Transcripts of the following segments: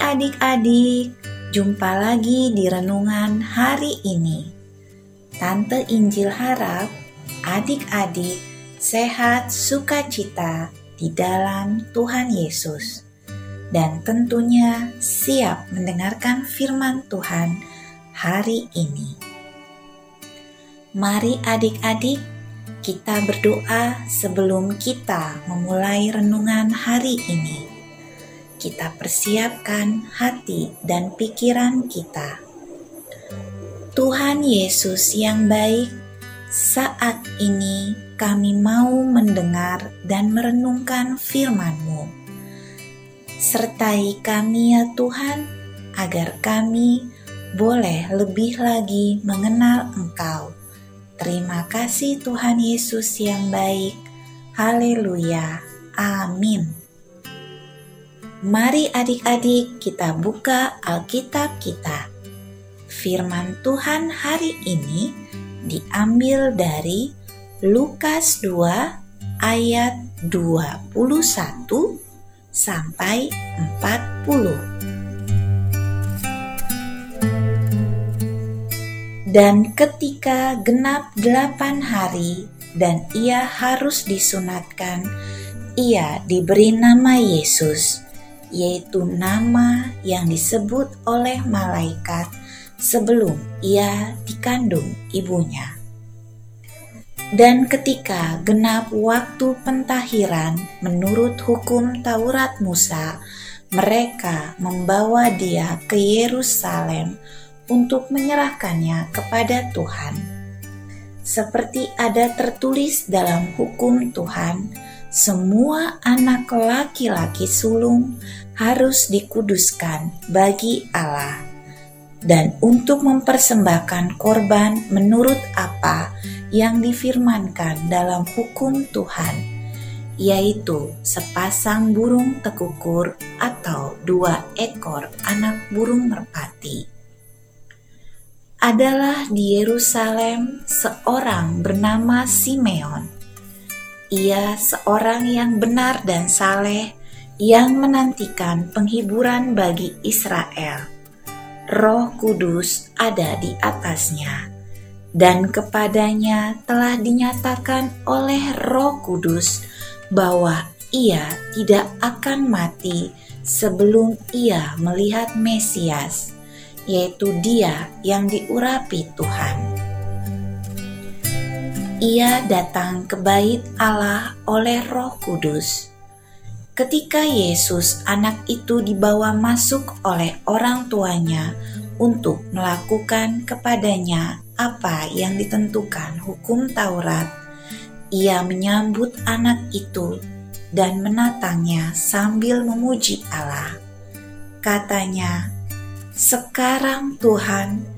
adik-adik, jumpa lagi di renungan hari ini. Tante Injil harap adik-adik sehat sukacita di dalam Tuhan Yesus. Dan tentunya siap mendengarkan firman Tuhan hari ini. Mari adik-adik kita berdoa sebelum kita memulai renungan hari ini kita persiapkan hati dan pikiran kita. Tuhan Yesus yang baik, saat ini kami mau mendengar dan merenungkan firman-Mu. Sertai kami ya Tuhan, agar kami boleh lebih lagi mengenal Engkau. Terima kasih Tuhan Yesus yang baik. Haleluya. Amin. Mari adik-adik kita buka Alkitab kita. Firman Tuhan hari ini diambil dari Lukas 2 ayat 21 sampai 40. Dan ketika genap delapan hari dan ia harus disunatkan, ia diberi nama Yesus yaitu nama yang disebut oleh malaikat sebelum ia dikandung ibunya. Dan ketika genap waktu pentahiran menurut hukum Taurat Musa, mereka membawa dia ke Yerusalem untuk menyerahkannya kepada Tuhan. Seperti ada tertulis dalam hukum Tuhan, semua anak laki-laki sulung harus dikuduskan bagi Allah dan untuk mempersembahkan korban menurut apa yang difirmankan dalam hukum Tuhan, yaitu sepasang burung tekukur atau dua ekor anak burung merpati. Adalah di Yerusalem seorang bernama Simeon ia seorang yang benar dan saleh yang menantikan penghiburan bagi Israel. Roh Kudus ada di atasnya, dan kepadanya telah dinyatakan oleh Roh Kudus bahwa ia tidak akan mati sebelum ia melihat Mesias, yaitu Dia yang diurapi Tuhan ia datang ke bait Allah oleh Roh Kudus. Ketika Yesus, anak itu dibawa masuk oleh orang tuanya untuk melakukan kepadanya apa yang ditentukan hukum Taurat, ia menyambut anak itu dan menatangnya sambil memuji Allah. Katanya, "Sekarang Tuhan,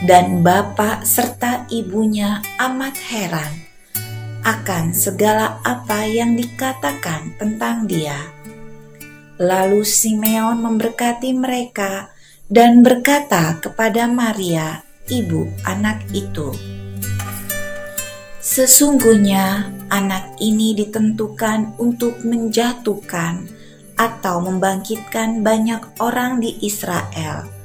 dan bapak serta ibunya amat heran akan segala apa yang dikatakan tentang dia. Lalu Simeon memberkati mereka dan berkata kepada Maria, ibu anak itu, "Sesungguhnya anak ini ditentukan untuk menjatuhkan atau membangkitkan banyak orang di Israel."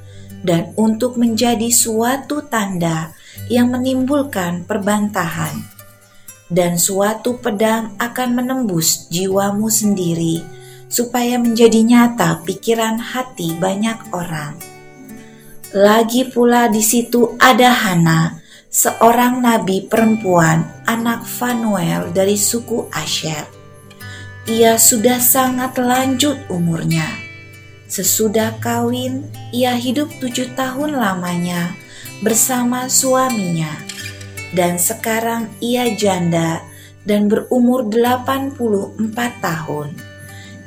Dan untuk menjadi suatu tanda yang menimbulkan perbantahan, dan suatu pedang akan menembus jiwamu sendiri, supaya menjadi nyata pikiran hati banyak orang. Lagi pula di situ ada Hana, seorang nabi perempuan, anak Fanuel dari suku Asher. Ia sudah sangat lanjut umurnya Sesudah kawin, ia hidup tujuh tahun lamanya bersama suaminya, dan sekarang ia janda dan berumur 84 tahun.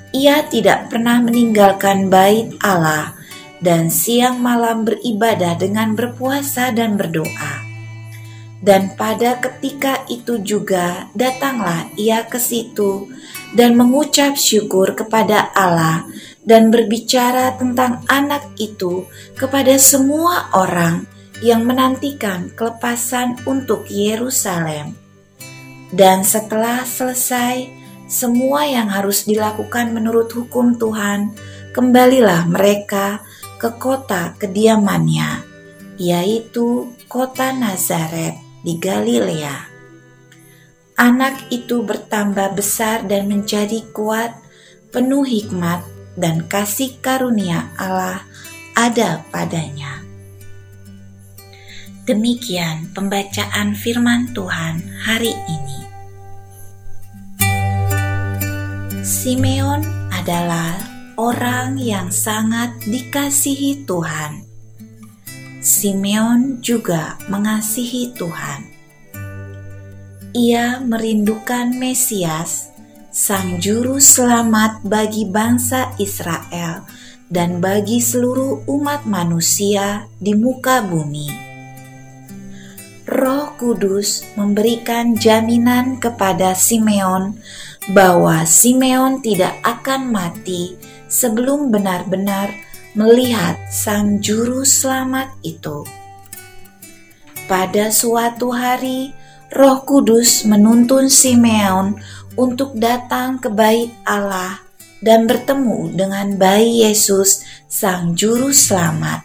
ia tidak pernah meninggalkan bait Allah dan siang malam beribadah dengan berpuasa dan berdoa. Dan pada ketika itu juga datanglah ia ke situ dan mengucap syukur kepada Allah dan berbicara tentang anak itu kepada semua orang yang menantikan kelepasan untuk Yerusalem. Dan setelah selesai semua yang harus dilakukan menurut hukum Tuhan, kembalilah mereka ke kota kediamannya, yaitu kota Nazaret di Galilea. Anak itu bertambah besar dan menjadi kuat, penuh hikmat dan kasih karunia Allah ada padanya. Demikian pembacaan firman Tuhan hari ini. Simeon adalah orang yang sangat dikasihi Tuhan Simeon juga mengasihi Tuhan. Ia merindukan Mesias, Sang Juru Selamat bagi bangsa Israel dan bagi seluruh umat manusia di muka bumi. Roh Kudus memberikan jaminan kepada Simeon bahwa Simeon tidak akan mati sebelum benar-benar melihat Sang Juru Selamat itu. Pada suatu hari, Roh Kudus menuntun Simeon untuk datang ke bait Allah dan bertemu dengan bayi Yesus, Sang Juru Selamat.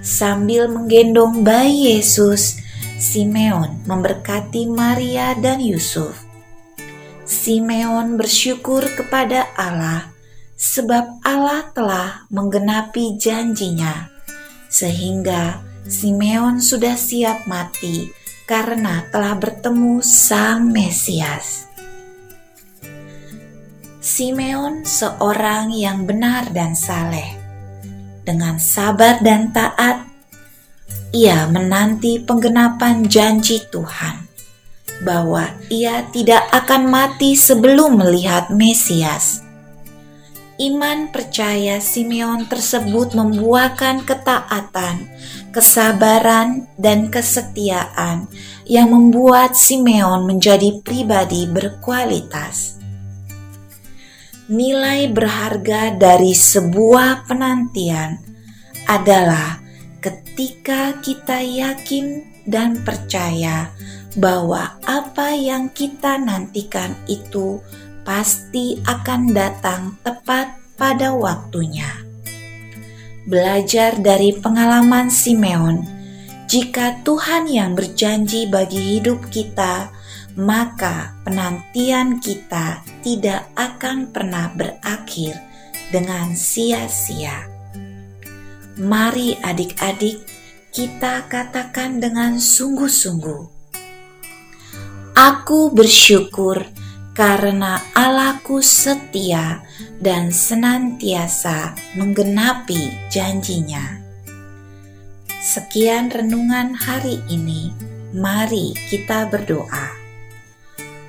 Sambil menggendong bayi Yesus, Simeon memberkati Maria dan Yusuf. Simeon bersyukur kepada Allah sebab Allah telah menggenapi janjinya, sehingga Simeon sudah siap mati karena telah bertemu Sang Mesias. Simeon seorang yang benar dan saleh. Dengan sabar dan taat, ia menanti penggenapan janji Tuhan bahwa ia tidak akan mati sebelum melihat Mesias iman percaya Simeon tersebut membuahkan ketaatan, kesabaran, dan kesetiaan yang membuat Simeon menjadi pribadi berkualitas. Nilai berharga dari sebuah penantian adalah ketika kita yakin dan percaya bahwa apa yang kita nantikan itu pasti akan datang tepat pada waktunya. Belajar dari pengalaman Simeon, jika Tuhan yang berjanji bagi hidup kita, maka penantian kita tidak akan pernah berakhir dengan sia-sia. Mari adik-adik, kita katakan dengan sungguh-sungguh, Aku bersyukur karena Allahku setia dan senantiasa menggenapi janjinya. Sekian renungan hari ini, mari kita berdoa.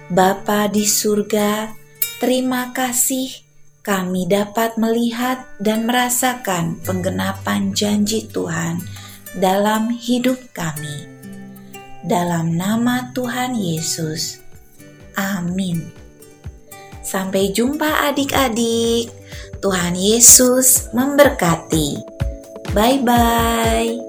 Bapa di surga, terima kasih kami dapat melihat dan merasakan penggenapan janji Tuhan dalam hidup kami. Dalam nama Tuhan Yesus, Amin. Sampai jumpa adik-adik. Tuhan Yesus memberkati. Bye bye.